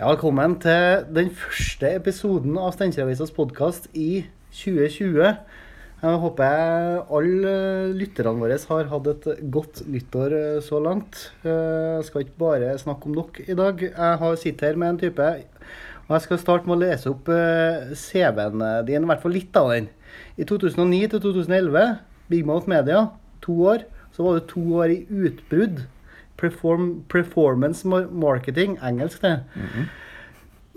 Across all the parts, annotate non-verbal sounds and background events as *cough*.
Ja, velkommen til den første episoden av Steinkjer-avisas podkast i 2020. Jeg håper alle lytterne våre har hatt et godt nyttår eh, så langt. Eh, Jeg skal ikke bare snakke om dere i dag. Jeg har sittet her med en type Og jeg skal starte med å lese opp eh, CV-en din, i hvert fall litt av den. I 2009 til 2011, Big Mouth Media, to år. Så var det to år i utbrudd. Perform, performance marketing, engelsk det.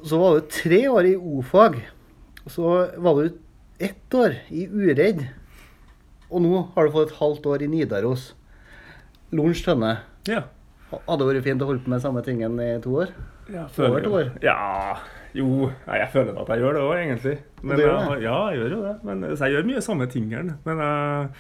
Så var du tre år i O-fag. Så var du ett år i Uredd. Og nå har du fått et halvt år i Nidaros. Lunsj Tønne. Ja. Hadde det vært fint å holde på med samme tingen i to år? Jeg Over to år? Ja, jo Nei, jeg føler at jeg gjør det òg, egentlig. Men det gjør det? ja, jeg gjør jo det. Men, så jeg gjør mye samme tingene. Men jeg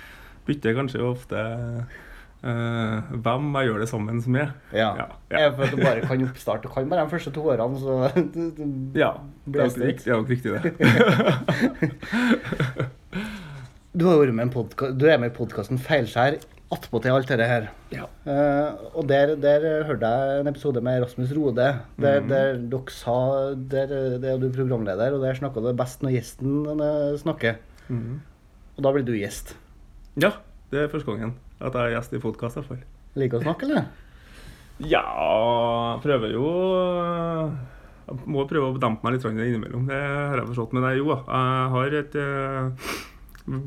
bytter kanskje ofte eh, hvem jeg gjør det sammen med. Ja. Ja, Jeg føler at du bare kan oppstart. Du kan bare de første to årene, så *laughs* du- du- Ja, det er Blåste nok ut. det. Er nok viktig, det. *laughs* Du har vært med en du er med i podkasten Feilskjær attpåtil alt dette her. Ja. Uh, og der, der hørte jeg en episode med Rasmus Rode, der, mm. der dere sa der, Der er du programleder, og der snakka du best når gjesten eh, snakker. Mm. Og da blir du gjest. ja, det er første gangen at jeg er gjest i podkast. Liker å snakke, eller? Ja, prøver jo Jeg må prøve å dempe meg litt innimellom. Det har jeg forstått. Men jo, jeg har et, eh,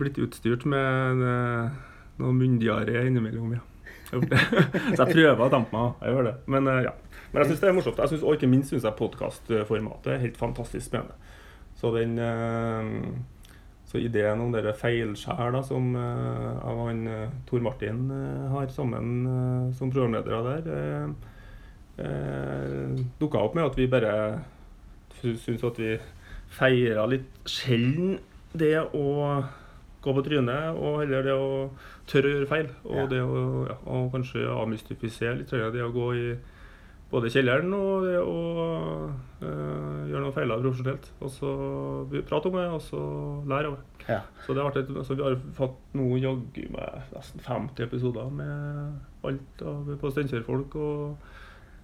blitt utstyrt med eh, noe myndigere innimellom, ja. *laughs* Så jeg prøver å dempe meg. Jeg gjør det. Men eh, ja. Men jeg syns det er morsomt. Jeg synes, og ikke minst syns jeg podkastformatet er helt fantastisk spennende. Så den så ideen om det feilskjær som uh, av han eh, Tor Martin uh, har sammen uh, som programledere der, uh, dukka opp med at vi bare syns at vi feira litt sjelden det å gå på trynet, og heller det å tørre å gjøre feil. Og Ja. det å ja, og kanskje avmystifisere litt det å gå i både kjelleren og det å eh, gjøre noen feiler profesjonelt. Og så prate om det, og så lære av det. Ja. Så det et, altså vi har fått nå jaggu med nesten 50 episoder med alt av på Steinkjer-folk og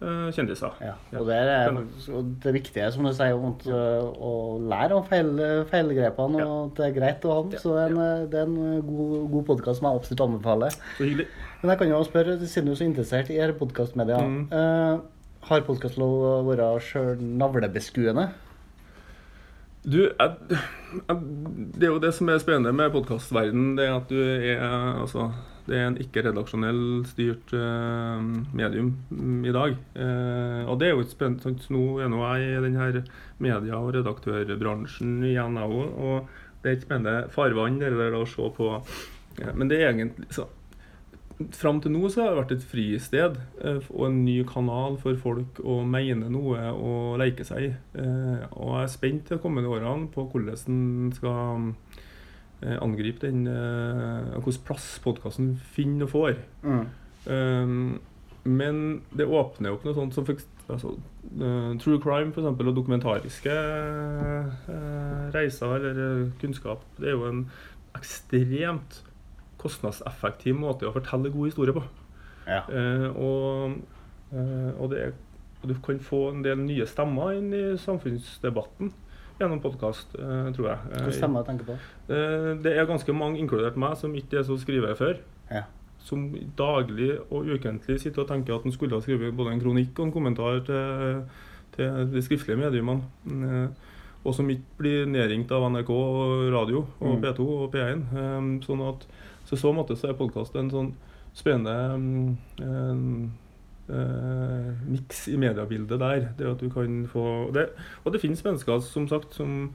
eh, kjendiser. ja. Og det er og det viktige, som du sier, om at, uh, å lære om feil, feilgrepene, og at det er greit å ha dem. Så det er en, det er en god, god podkast som jeg absolutt anbefaler. Så. Men jeg kan jo spørre, siden du er så interessert i disse podkastmedia, Mm. Har å vært sjøl navlebeskuende? Du, jeg, jeg, det er jo det som er spennende med podkastverden, det er at du er altså det er en ikke-redaksjonell styrt uh, medium i dag. Uh, og det er jo ikke spennende sant, Nå er nå jeg i denne media- og redaktørbransjen igjen, jeg òg. Og det er ikke spennende farvann det der å se på. Ja, men det er egentlig så, Fram til nå så har det vært et fristed eh, og en ny kanal for folk å mene noe og leke seg i. Eh, og jeg er spent de kommende årene på hvordan en skal eh, angripe den Hvilken plass podkasten finner og får. Mm. Um, men det åpner opp noe sånt som altså, true crime for eksempel, og dokumentariske reiser eller kunnskap. Det er jo en ekstremt kostnadseffektiv måte å fortelle god historie på. Ja. Eh, og, eh, og, det er, og du kan få en del nye stemmer inn i samfunnsdebatten gjennom podkast, eh, tror jeg. Hva Eh, stemmer jeg tenker på? Eh, Det er ganske mange, inkludert meg, som ikke er så skriver før. Ja. Som daglig og ukentlig sitter og tenker at en skulle ha skrevet både en kronikk og en kommentar til, til de skriftlige mediumene. Eh, Og som ikke blir nedringt av NRK radio og Mm. P2 og P1. Eh, Sånn at, så i så måte så er podkast en sånn spennende mm, en, eh, miks i mediebildet der. Det at du kan få det, Og det finnes mennesker, som sagt, som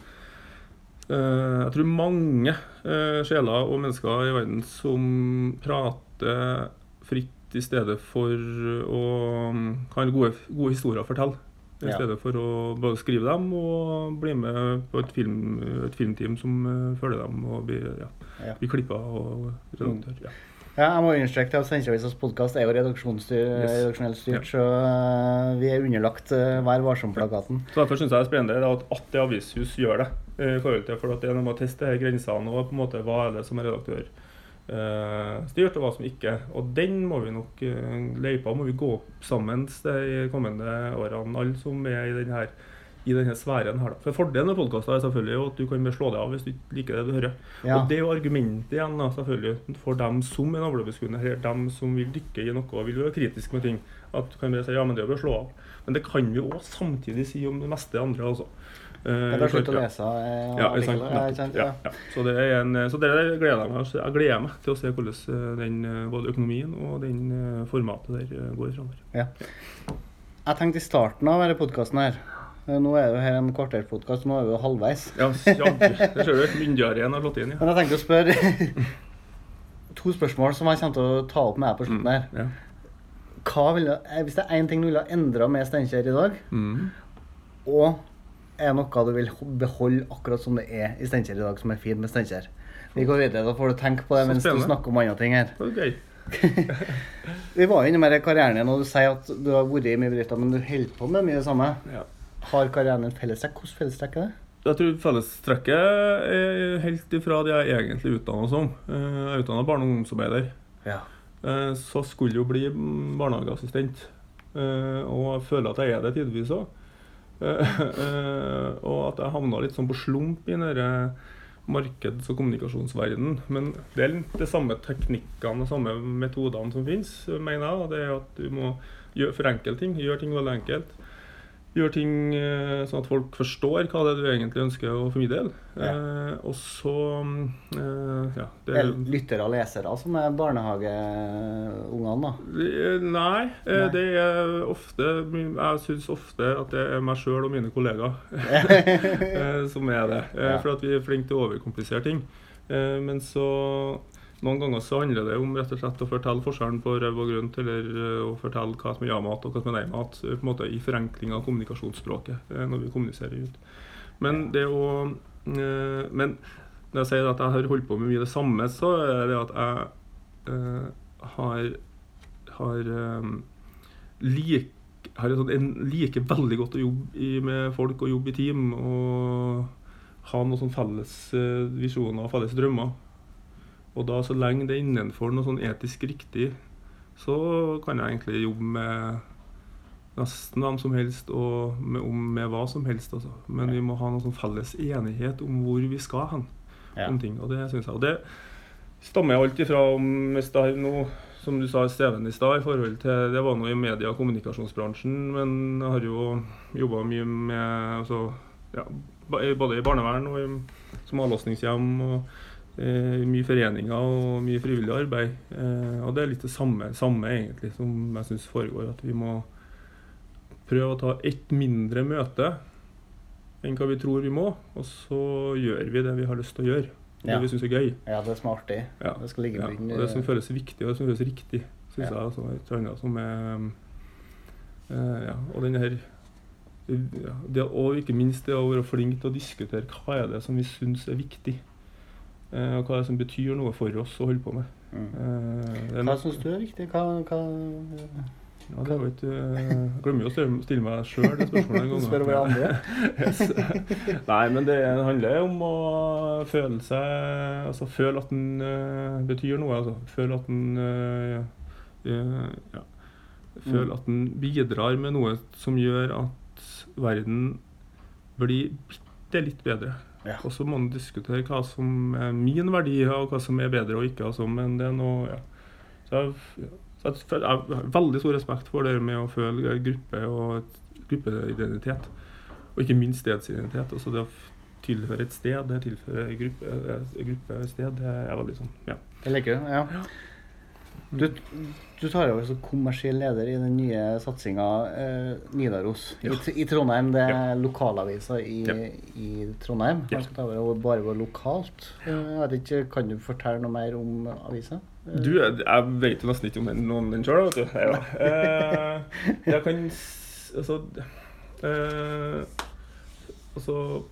uh, jeg tror mange uh, sjeler og mennesker i verden som prater fritt i stedet for å um, ha gode, gode historier å fortelle. I Ja. stedet for å både skrive dem og bli med på et, film, et filmteam som eh, følger dem og blir, ja, Ja. blir klippa og redaktør. Ja. Ja, jeg må understreke at Steinkjer-avisas podkast er jo Yes. redaksjonelt styrt, Ja. så uh, vi er underlagt uh, Vær varsom-plakaten. Så Derfor syns jeg det er spennende at, at det avishus gjør det. eh, i forhold til, for at Det er noe med å teste grensene og på en måte hva er det som er eh, styrt, og hva som ikke. Og den må vi nok eh, løypa må vi gå opp sammen de kommende årene, alle som er i denne, i denne sfæren her. For Fordelen med podkaster er selvfølgelig at du kan slå deg av hvis du ikke liker det du hører. Ja. Og det er jo argumentet igjen da, selvfølgelig for dem som er navlebeskuende her, dem som vil dykke i noe og vil være kritiske med ting. At du kan bare si ja, men det er bare å slå av. Men det kan vi òg samtidig si om det meste andre. altså. Eh, Det er slutt å lese. eh, ja, ja? Ja, Ja. ja. Så det er en, så det gleder jeg meg Jeg gleder meg til å se hvordan eh, den, både økonomien og den formatet der går framover. Jeg tenkte i starten av denne podkasten her Nå er jo her en kvarterpodkast, nå er vi jo halvveis. Ja, ja Det ser du. Myndiggjøringen har slått inn, ja. Men jeg tenkte å spørre *laughs* to spørsmål som jeg kommer til å ta opp med deg på slutten her. ja. Hva ville, hvis det er én ting du ville ha endra med Steinkjer i dag, Mm. og er noe du vil beholde akkurat som det er i Steinkjer i dag, som er fint med Steinkjer? Vi går videre, da får du tenke på det mens du snakker om andre ting her. Okay. *laughs* Vi var inne karrieren din, og du sier at du har vært i mye bedrifter, men du holder på med mye det samme. Ja. Har karrieren din fellestrekk? Hvordan fellestrekk er det? Jeg tror fellestrekket er helt ifra det jeg egentlig er utdanna som. Eh, Jeg er utdanna barne- og ungdomsarbeider. Ja. Eh, Så skulle jo bli barnehageassistent. Eh, Og jeg føler at jeg er det tidvis òg. Og at jeg havna litt sånn på slump i den derre markeds- og kommunikasjonsverdenen. Men det er de samme teknikkene og samme metodene som finnes, mener jeg. og Det er at du må gjøre, forenkle ting. Gjøre ting veldig enkelt. Gjøre ting eh, sånn at folk forstår hva det er du egentlig ønsker å formidle. Ja. Eh, og så mm, eh, Ja. Det er lyttere og lesere som er barnehageungene, da. Det- Nei, eh, Nei. det er ofte Jeg syns ofte at det er meg sjøl og mine kollegaer *laughs* *laughs* eh, som er det. Eh, Ja. For at vi er flinke til å overkomplisere ting. Eh, Men så noen ganger så handler det om rett og slett å fortelle forskjellen på røv og grønt, eller eh, å fortelle hva som er ja-mat og hva som er nei-mat, eh, på en måte i forenkling av kommunikasjonsspråket eh, når vi kommuniserer ut. Men det å Men når jeg sier at jeg har holdt på med mye det samme, så er det at jeg har har um, lik, har sånt, en, liker veldig godt å jobbe i, med folk og jobbe i team. Og ha noen sånn felles visjoner og felles drømmer. Og da så lenge det er innenfor noe sånn etisk riktig, så kan jeg egentlig jobbe med nesten hvem som helst og med, om, med hva som helst. Altså. Men vi må ha noen sånn felles enighet om hvor vi skal hen Ja. om ting. Og det syns jeg. Og det stammer alt ifra om hvis det er noe som du sa Steven i stad, i forhold til Det var noe i media- og kommunikasjonsbransjen, men jeg har jo jobba mye med altså, ja, både i barnevern og i, som avlastningshjem. og Mye foreninger og mye frivillig arbeid. Eh, og det er litt det samme, samme egentlig som jeg syns foregår. At vi må prøve å ta ett mindre møte enn hva vi tror vi må, og så gjør vi det vi har lyst til å gjøre. Det Ja. vi syns er gøy. Ja, det er smart, det. Ja. Det skal ligge Ja, i og det som føles viktig og det som føles riktig, syns Ja. jeg altså, er et annet som er eh, Ja, og denne her ja, det, Og ikke minst det å være flink til å diskutere hva er det som vi syns er viktig. Eh, og hva er som betyr noe for oss å holde på med. Mm. Eh, det Hva syns du er viktig? Hva, hva ja, det var ikke, jeg glemmer jo å stille, meg sjøl det spørsmålet en gang. *laughs* Spør hverandre? *laughs* Yes. Nei, men det handler om å føle seg Altså føle at den uh, betyr noe. Altså. Føle at den uh, eh, ja. Føle at den bidrar med noe som gjør at verden blir bitte litt bedre. Ja. Og så må man diskutere hva som er min verdi, og hva som er bedre og ikke. Altså. Men det er noe ja. Så jeg, så jeg, jeg har veldig stor respekt for det med å føle gruppe og gruppeidentitet. Og ikke minst stedsidentitet. Altså det å tilhøre et sted, det tilhører en gruppe, gruppe sted, det er veldig sånn ja. Det liker ja. Ja. Du, du tar over som kommersiell leder i den nye satsinga eh, Nidaros I, Ja. I Trondheim. Det er Ja. lokalavisa i, Ja. i Trondheim. Ja. Skal ta over og bare gå lokalt. Ja. Vet ikke, Kan du fortelle noe mer om avisa? Eh, Du, jeg, vet jo nesten ikke om den, om den sjøl, vet du. Ja. *laughs* Eh, jeg kan Altså eh, Altså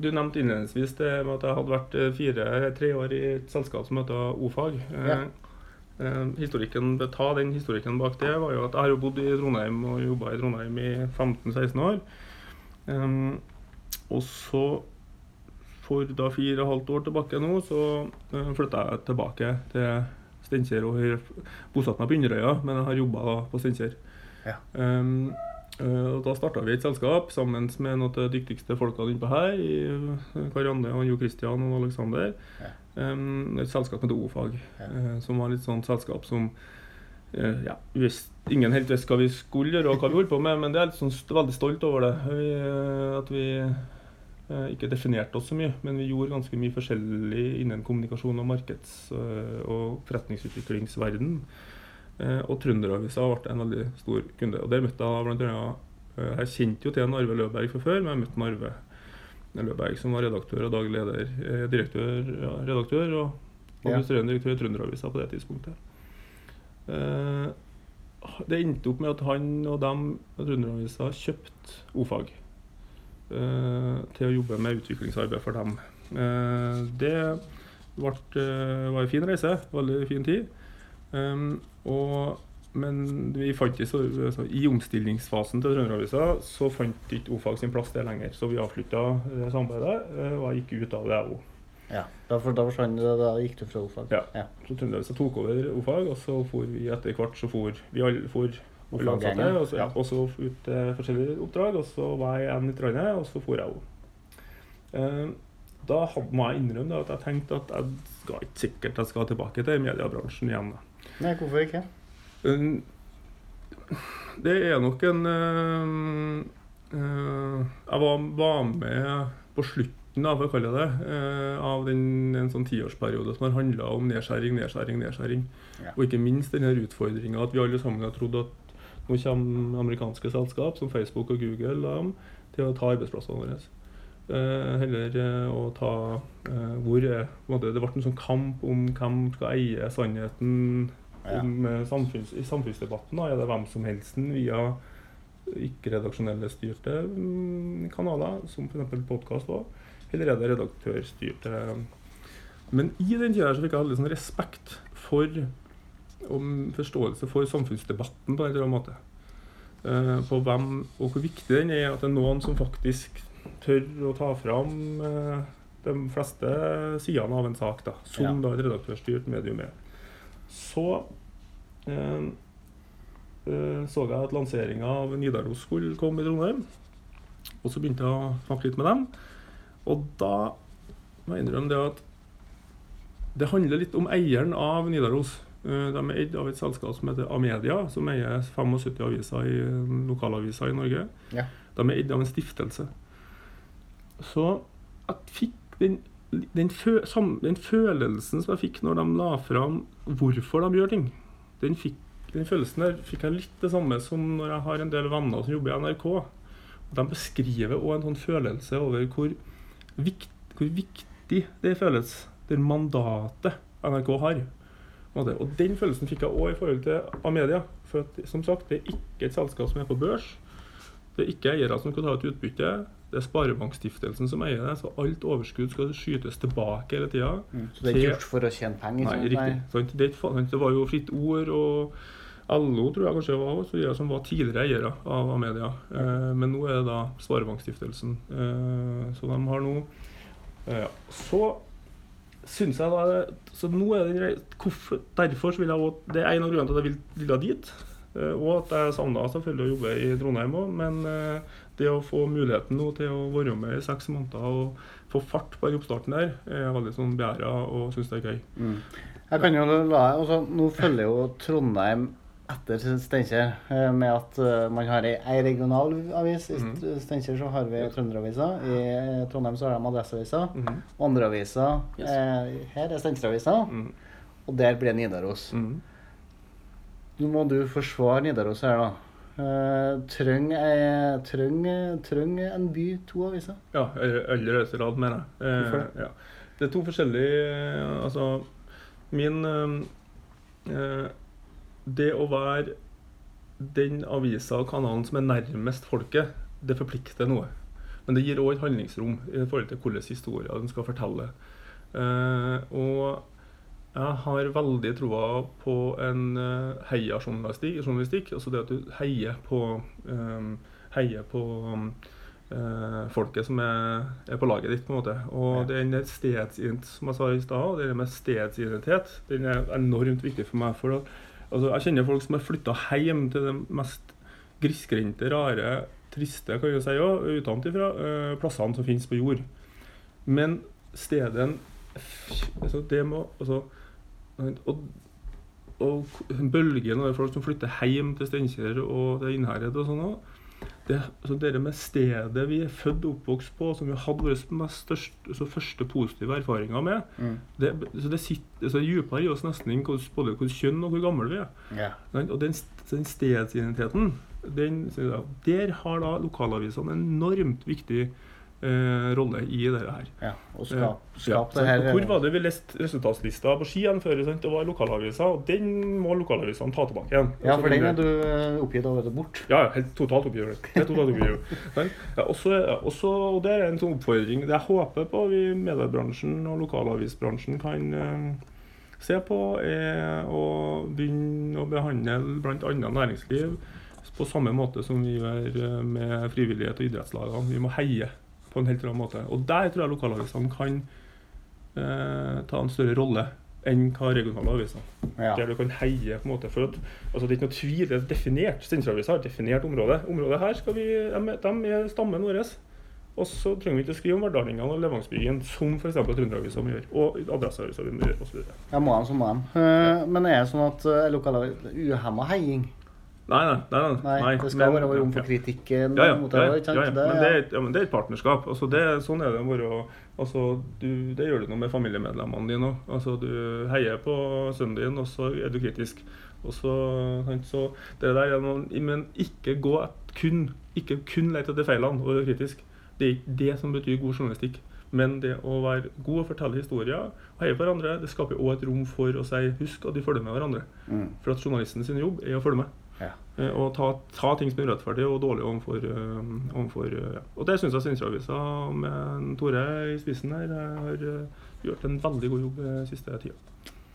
Du nevnte innledningsvis det med at jeg hadde vært eh, fire, tre år i et selskap som heter Ofag. Eh, Ja. Eh, historikken, ta den historikken bak det var jo at jeg har jo bodd i Trondheim og jobba i Trondheim i 15-16 år. Um, og så for da fire og et halvt år tilbake nå, så uh, flytta jeg tilbake til Steinkjer og har bosatt meg på Inderøya, men jeg har jobba på Steinkjer. Ja. Um, og da starta vi et selskap sammen med noen av de dyktigste folkene innpå her. i uh, Karianne og Jo Christian og Aleksander. Ja. Et selskap med O-fag, Ja. uh, som var litt sånn selskap som ja, Ingen helt visste hva vi skulle gjøre og hva vi holdt på med, men det er litt sånn, veldig stolt over det. Vi, at vi ikke definerte oss så mye, men vi gjorde ganske mye forskjellig innen kommunikasjon og markeds- og forretningsutviklingsverden. Eh, og Trønderavisa ble en veldig stor kunde. Og Der møtte jeg blant annet eh, Jeg kjente jo til en Arve Løberg fra før, men jeg møtte en Arve Løberg som var redaktør og daglig leder, eh, direktør, ja, redaktør og Ja. administrerende direktør i Trønderavisa på det tidspunktet. Eh, det endte opp med at han og dem og Trønderavisa kjøpte O-fag eh, til å jobbe med utviklingsarbeid for dem. Eh, det ble, eh, var en fin reise, veldig fin tid. Um, og, men vi fant ikke så, altså, i omstillingsfasen til Trønderavisa så fant ikke O-fag sin plass der lenger. Så vi avslutta det samarbeidet, eh, og jeg gikk ut av det, jeg òg. Ja, da, for, da forsvant det, da gikk du fra O-fag? Ja. ja. Så Trønderavisa tok over O-fag, og så for vi etter hvert så for vi alle for alle ansatte, og så, ja, og så ut til forskjellige oppdrag, og så var jeg igjen i Trondheim, og så for jeg òg. Eh, da må jeg innrømme da, at jeg tenkte at jeg skal ikke sikkert jeg skal tilbake til mediebransjen igjen. da. Nei, hvorfor ikke? Det er nok en uh, uh, Jeg var, var med på slutten av, det, uh, av den, en sånn tiårsperiode som har handla om nedskjæring, nedskjæring, nedskjæring. Ja. Og ikke minst denne utfordringa at vi alle sammen har trodd at nå kommer amerikanske selskap som Facebook og Google um, til å ta arbeidsplassene våre. Uh, heller uh, å ta uh, hvor er, måte, Det ble en sånn kamp om hvem skal eie sannheten. Om eh, samfunns, i samfunnsdebatten. Da. Er det hvem som helst via ikke-redaksjonelle styrte mm, kanaler, som f.eks. podkast eller er det redaktørstyrte Men i den tida fikk jeg veldig sånn respekt for om forståelse for samfunnsdebatten på en eller annen måte. Uh, på hvem og hvor viktig den er, at det er noen som faktisk tør å ta fram uh, de fleste sidene av en sak, da, som Ja. da et redaktørstyrt medium er. Så eh, eh, så jeg at lanseringa av Nidaros skulle komme i Trondheim. Og så begynte jeg å snakke litt med dem. Og da må jeg innrømme det at det handler litt om eieren av Nidaros. Eh, De er eid av et selskap som heter Amedia, som eier 75 aviser i lokalaviser i Norge. Ja. De er eid av en stiftelse. Så jeg fikk den, den, fø, sam, den følelsen som jeg fikk når de la fram hvorfor de gjør ting, den, fikk, den følelsen der fikk jeg litt det samme som når jeg har en del venner som jobber i NRK. De beskriver òg en sånn følelse over hvor, vikt, hvor viktig det føles, det mandatet NRK har. Og den følelsen fikk jeg òg i forhold til Amedia. For at, som sagt, det er ikke et selskap som er på børs. Det er ikke eiere som skal ta ut utbytte. Det er Sparebankstiftelsen som eier det, så alt overskudd skal skytes tilbake hele tida. Mm. Så det er ikke gjort for å tjene penger? Nei, sånn? riktig. Sant? Det, det var jo Fritt Ord og LO tror jeg kanskje var også, som var tidligere eiere av Amedia. Eh, men nå er det da Sparebankstiftelsen. Eh, så de har nå eh. Så syns jeg da Så nå er det hvorfor, Derfor så vil jeg også, Det er en av grunnene til at jeg vil, ville dit. eh, og at jeg savna selvfølgelig å jobbe i Trondheim òg. Men eh, det å få muligheten nå til å være med i seks måneder og få fart på den oppstarten der, er jeg veldig sånn begjæra og syns det er gøy. Mm. Jeg kan jo la altså, Nå følger jo Trondheim etter Steinkjer eh, med at eh, man har ei, regional avis. I Mhm. Steinkjer så har vi Trønderavisa. I eh, Trondheim så har de Adresseavisa. Mhm. Og andre aviser Yes. her er Steinkjeravisa, Mm. og der blir Nidaros. Mm. Nå må du forsvare Nidaros her, da. Uh, Trenger treng, treng en by to aviser? Ja, aller høyeste grad, mener jeg. Eh, Hvorfor ja. Det er to forskjellige eh, Altså, min eh, eh, Det å være den avisa og kanalen som er nærmest folket, det forplikter noe. Men det gir òg et handlingsrom i forhold til hvilke historier den skal fortelle. Eh, og jeg har veldig troa på en uh, heia-journalistikk. Altså det at du heier på, um, heier på um, eh, folket som er, er, på laget ditt. på en måte. Og ja. den stedsidentitet, som jeg sa i stad, det med stedsidentitet, den er enormt viktig for meg. for at, altså, Jeg kjenner folk som har flytta hjem til det mest grisgrendte, rare, triste kan jeg si også, utenfra uh, plassene som finnes på jord. Men stedet altså, Det må altså, og, og bølgen av folk som flytter hjem til Steinkjer og til Innherred og sånn det, altså det med stedet vi er født og oppvokst på, som vi har hatt våre altså første positive erfaringer med, mm. det, så det sitter så dypere i oss nesten enn både hvor kjønn og hvor gammel vi er. Yeah. Og den, den stedsidentiteten, den, der har da lokalavisene en enormt viktig eh, rolle i det her. Ja, og skap, skap det her Hvor var det vi leste resultatslista på Skien før? Sant? Det var lokalavisa, og den må lokalavisene ta tilbake igjen. Ja, for den er du eh, oppgitt over bort? Ja, helt totalt oppgitt. Helt totalt oppgitt. ja, også, også, og det er en sånn oppfordring jeg håper på vi mediebransjen og lokalavisbransjen kan uh, se på, er å begynne å behandle bl.a. næringsliv på samme måte som vi gjør eh, med frivillighet og idrettslagene. Vi må heie på en helt annen måte. Og der tror jeg lokalavisene kan eh, ta en større rolle enn hva regionale aviser. Ja. Der du kan heie på en måte. For at, altså, det er ikke noe tvil, det er definert. Steinkjer-avisa har definert området. Området her skal vi, de, de er stammen vår. Og så trenger vi ikke å skrive om Verdalingene og Levangsbyen, som f.eks. Trønderavisa gjør. Og Adresseavisa gjør, osv. Ja, må de, så må de. Uh, men er det sånn at uh, lokale uhemma heiing Nei, nei. nei, nei, nei det skal være rom for kritikken. Ja, ja, ja, ja, ja, men, det er, ja, men det er et partnerskap. Altså, det, sånn er det bare altså, du, Det gjør du noe med familiemedlemmene dine òg. Altså, du heier på sønnen din, og så er du kritisk. Og så, så det der er noen, Men ikke gå kun Ikke kun lete etter feilene og være kritisk. Det er ikke det som betyr god journalistikk. Men det å være god og fortelle historier og heie på hverandre, det skaper òg et rom for å si husk at de følger med hverandre. Mm. For at journalisten sin jobb er å følge med. Ja. Eh, og ta, ta, ting som er urettferdig og dårlig overfor, uh, overfor uh, ja. Og det syns jeg Steinkjer-avisa med Tore i spissen her har gjort en veldig god jobb siste tida.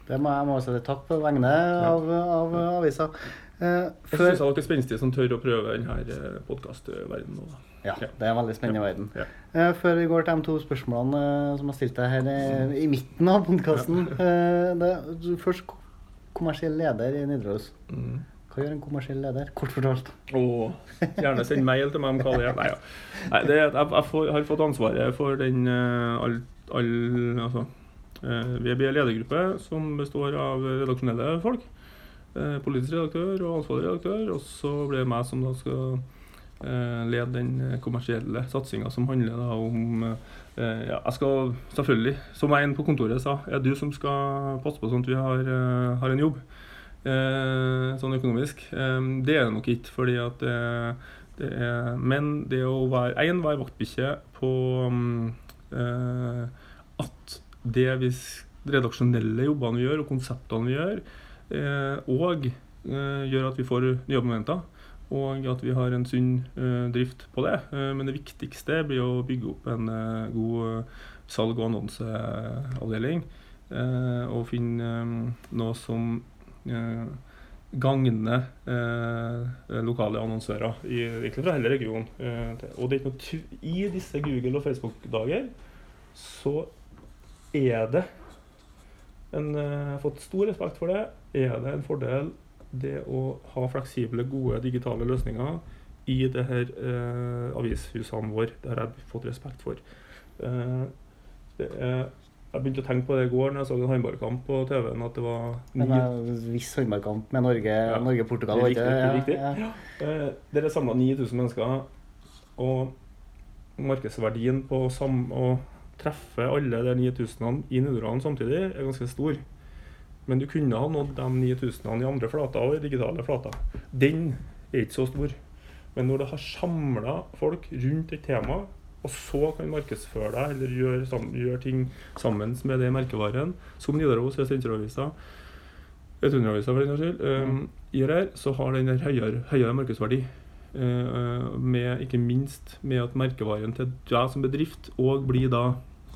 Det må jeg må også si takk på vegne av, ja. av avisa. Uh, jeg syns dere er spenstige som tør å prøve denne podkastverdenen nå. Ja, det er en veldig spennende verden. Ja. Eh, før vi går til de to spørsmålene som har stilt her i midten av podkasten. først kommersiell leder i Nidaros. Mm. Hva gjør en kommersiell leder? Kort fortalt. Oh, gjerne send mail til meg om hva det er. Nei, ja. Nei det, jeg, jeg får, har fått ansvaret for den uh, all, all, altså, Vi er en ledergruppe som består av redaksjonelle folk. Uh, politisk redaktør og ansvarlig redaktør. Og så blir det meg som da skal lede den kommersielle satsinga som handler da om ja, Jeg skal selvfølgelig, som en på kontoret sa, er du som skal passe på sånn at vi har, har en jobb. Eh, sånn økonomisk. Eh, det er det nok ikke, fordi at det, det er Men det å være én, være vaktbikkje på eh, at det vi redaksjonelle jobbene vi gjør, og konseptene vi gjør, og gjør at vi får nye jobbmomenter. Og at vi har en sunn drift på det. men det viktigste blir å bygge opp en god salg- og annonseavdeling. og finne noe som Eh, gagne eh, lokale annonsører i, egentlig fra hele regionen. Eh, og det er ikke noe I disse Google- og Facebook-dager så er det en, Jeg har fått stor respekt for det. Er det en fordel det å ha fleksible, gode digitale løsninger i det her eh, avishusene våre? Det har jeg fått respekt for. Eh, det er jeg begynte å tenke på det i går når jeg så en håndballkamp på TV-en. at det var En viss håndballkamp med Norge-Portugal, ja. Norge, ikke det? Ja, ja. ja. Der er samla 9000 mennesker. Og markedsverdien på å treffe alle de 9000 i Nederland samtidig er ganske stor. Men du kunne ha nådd de 9000 i andre flater og i digitale flater. Den er ikke så stor. Men når du har samla folk rundt et tema og så kan markedsføre deg eller gjøre, gjør ting sammen med det merkevaren, som Nidaros eller Steinkjer-avisa, Trønderavisa for den saks skyld, um, gjør her, så har den høyere, høyere markedsverdi. Uh, med, ikke minst med at merkevaren til deg som bedrift òg blir da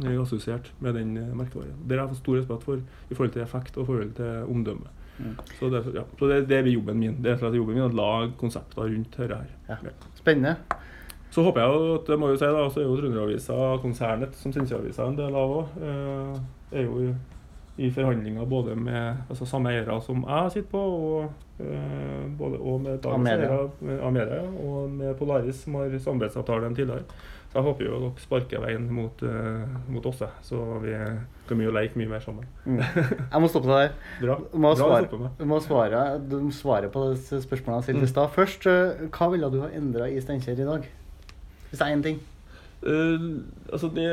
uh, assosiert med den uh, merkevaren. Det har jeg fått stor respekt for i forhold til effekt og forhold til omdømme. Mm. Så, det, ja. så det, det, er jobben min. Det er jobben min å lage konsepter rundt dette her. Ja. Spennende. Så håper jeg jo at det må jo si da, så er jo Trønderavisa konsernet som Steinkjer-avisa en del av òg. Er jo i, forhandlinger både med altså samme eiere som jeg sitter på, og, eh, både, og med dagens eiere og med Polaris som har samarbeidsavtale tidligere. Så jeg håper jo dere sparker veien mot, uh, mot oss, så vi kan mye leke mye mer sammen. Mm. *laughs* Jeg må stoppe deg der. Bra. Du må Bra svare, du må svare, du må svare på spørsmålene jeg stilte Mm. i stad. Først, eh, hva ville du ha endra i Steinkjer i dag? Hvis det er én ting. Uh, altså, det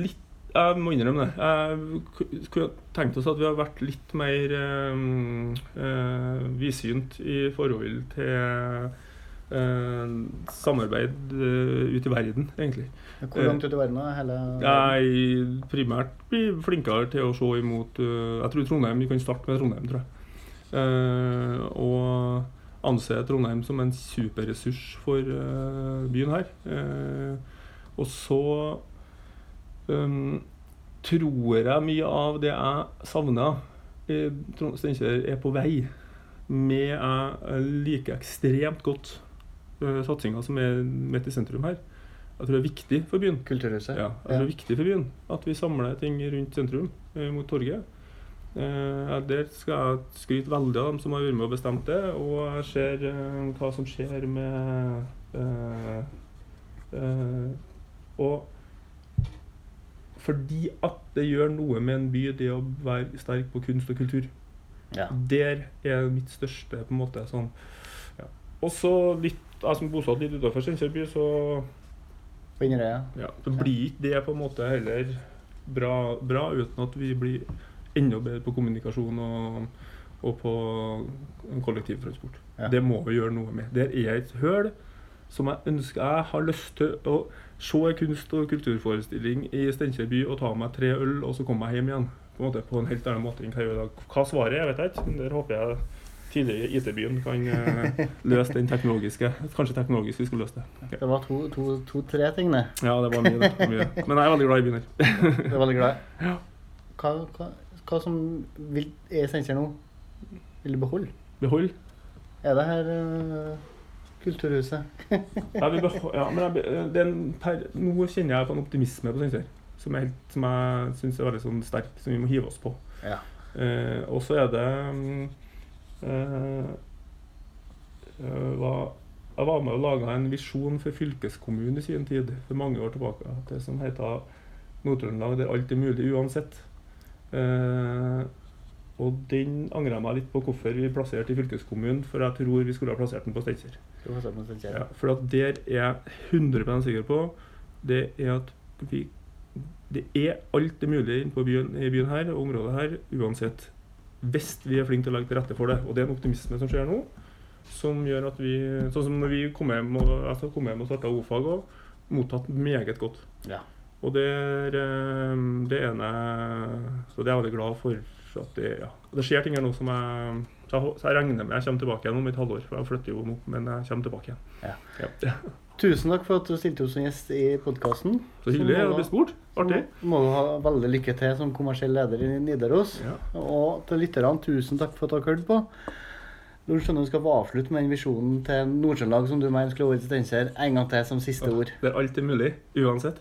Litt Jeg må innrømme det. Jeg ku- skulle tenkt oss at vi har vært litt mer um, uh, vidsynt i forhold til uh, samarbeid ute i verden, egentlig. Hvor langt ut i verden er hele Jeg primært blir flinkere til å se imot Jeg tror Trondheim, Vi kan starte med Trondheim, tror jeg. Og anse Trondheim som en superressurs for eh, byen her. Eh, og så um, tror jeg mye av det jeg savner Steinkjer, er på vei. Med jeg liker ekstremt godt uh, satsinga som er midt i sentrum her. Jeg tror det er viktig for byen. Kulturhuset? Ja, jeg tror det er viktig for byen at vi samler ting rundt sentrum, uh, mot torget. Eh, der skal jeg skryte veldig av dem som har vært med og bestemt det, og jeg ser eh, hva som skjer med eh, eh, Og fordi at det gjør noe med en by, det å være sterk på kunst og kultur. Ja. Der er mitt største på en måte sånn ja. Og så litt Jeg som er bosatt litt utenfor Steinkjer by, så På Inderøya? ja, så blir ikke det på en måte heller bra, bra uten at vi blir enda bedre på kommunikasjon og, og på kollektivtransport. Ja. Det må vi gjøre noe med. Der er et høl som jeg ønsker Jeg har lyst til å se en kunst- og kulturforestilling i Steinkjer by og ta meg tre øl, og så komme meg hjem igjen. På en, måte, på en helt annen måte enn hva jeg gjør i dag. Hva svaret er, vet jeg ikke, der håper jeg tidligere IT-byen kan eh, løse den teknologiske Kanskje teknologisk vi skulle løse det. Okay. Det var to-tre to, to, ting, det. Ja, det var mye, det. mye. Men jeg er veldig glad i byen her. Jeg er veldig glad. *laughs* Ja. Hva, hva, hva som vil, er essensen nå? Vil du beholde? Behold. Er det her uh, Kulturhuset? *laughs* Ja, ja, men jeg, en per, nå kjenner jeg på en optimisme på Steinkjer som, er som jeg syns er veldig sånn sterk, som vi må hive oss på. Ja. Uh, og så er det um, uh, eh, hva- Jeg var med og laga en visjon for fylkeskommunen i sin tid, for mange år tilbake. Det som heter Nord-Trøndelag der alt er mulig uansett. Eh, og den angrer jeg meg litt på hvorfor vi plasserte i fylkeskommunen, for jeg tror vi skulle ha plassert den på Steinkjer. På. Ja, for at der er jeg 100 sikker på det er at vi Det er alt det mulige inne byen, i byen her og området her, uansett. Hvis vi er flinke til å legge til rette for det. Og det er en optimisme som skjer nå, som gjør at vi Sånn som når vi kom hjem og, altså kom hjem og starta O-fag òg, mottatt meget godt. Ja. Og det er eh, det ene Så det er jeg veldig glad for. At det, ja. Det skjer ting her nå som jeg så jeg, så jeg regner med jeg kommer tilbake igjen om et halvår. For jeg flytter jo nå, men jeg kommer tilbake igjen. Ja. Ja. *laughs* Tusen takk for at du stilte opp som gjest i podkasten. Så hyggelig å bli spurt. Artig. må du ha veldig lykke til som kommersiell leder i Nidaros. Ja. Og til lytterne, tusen takk for at dere hørte på. Du skjønner du skal få avslutte med den visjonen til Nord-Trøndelag som du mener skulle vært i Steinkjer, en gang til som siste ord. Det er alltid mulig, uansett.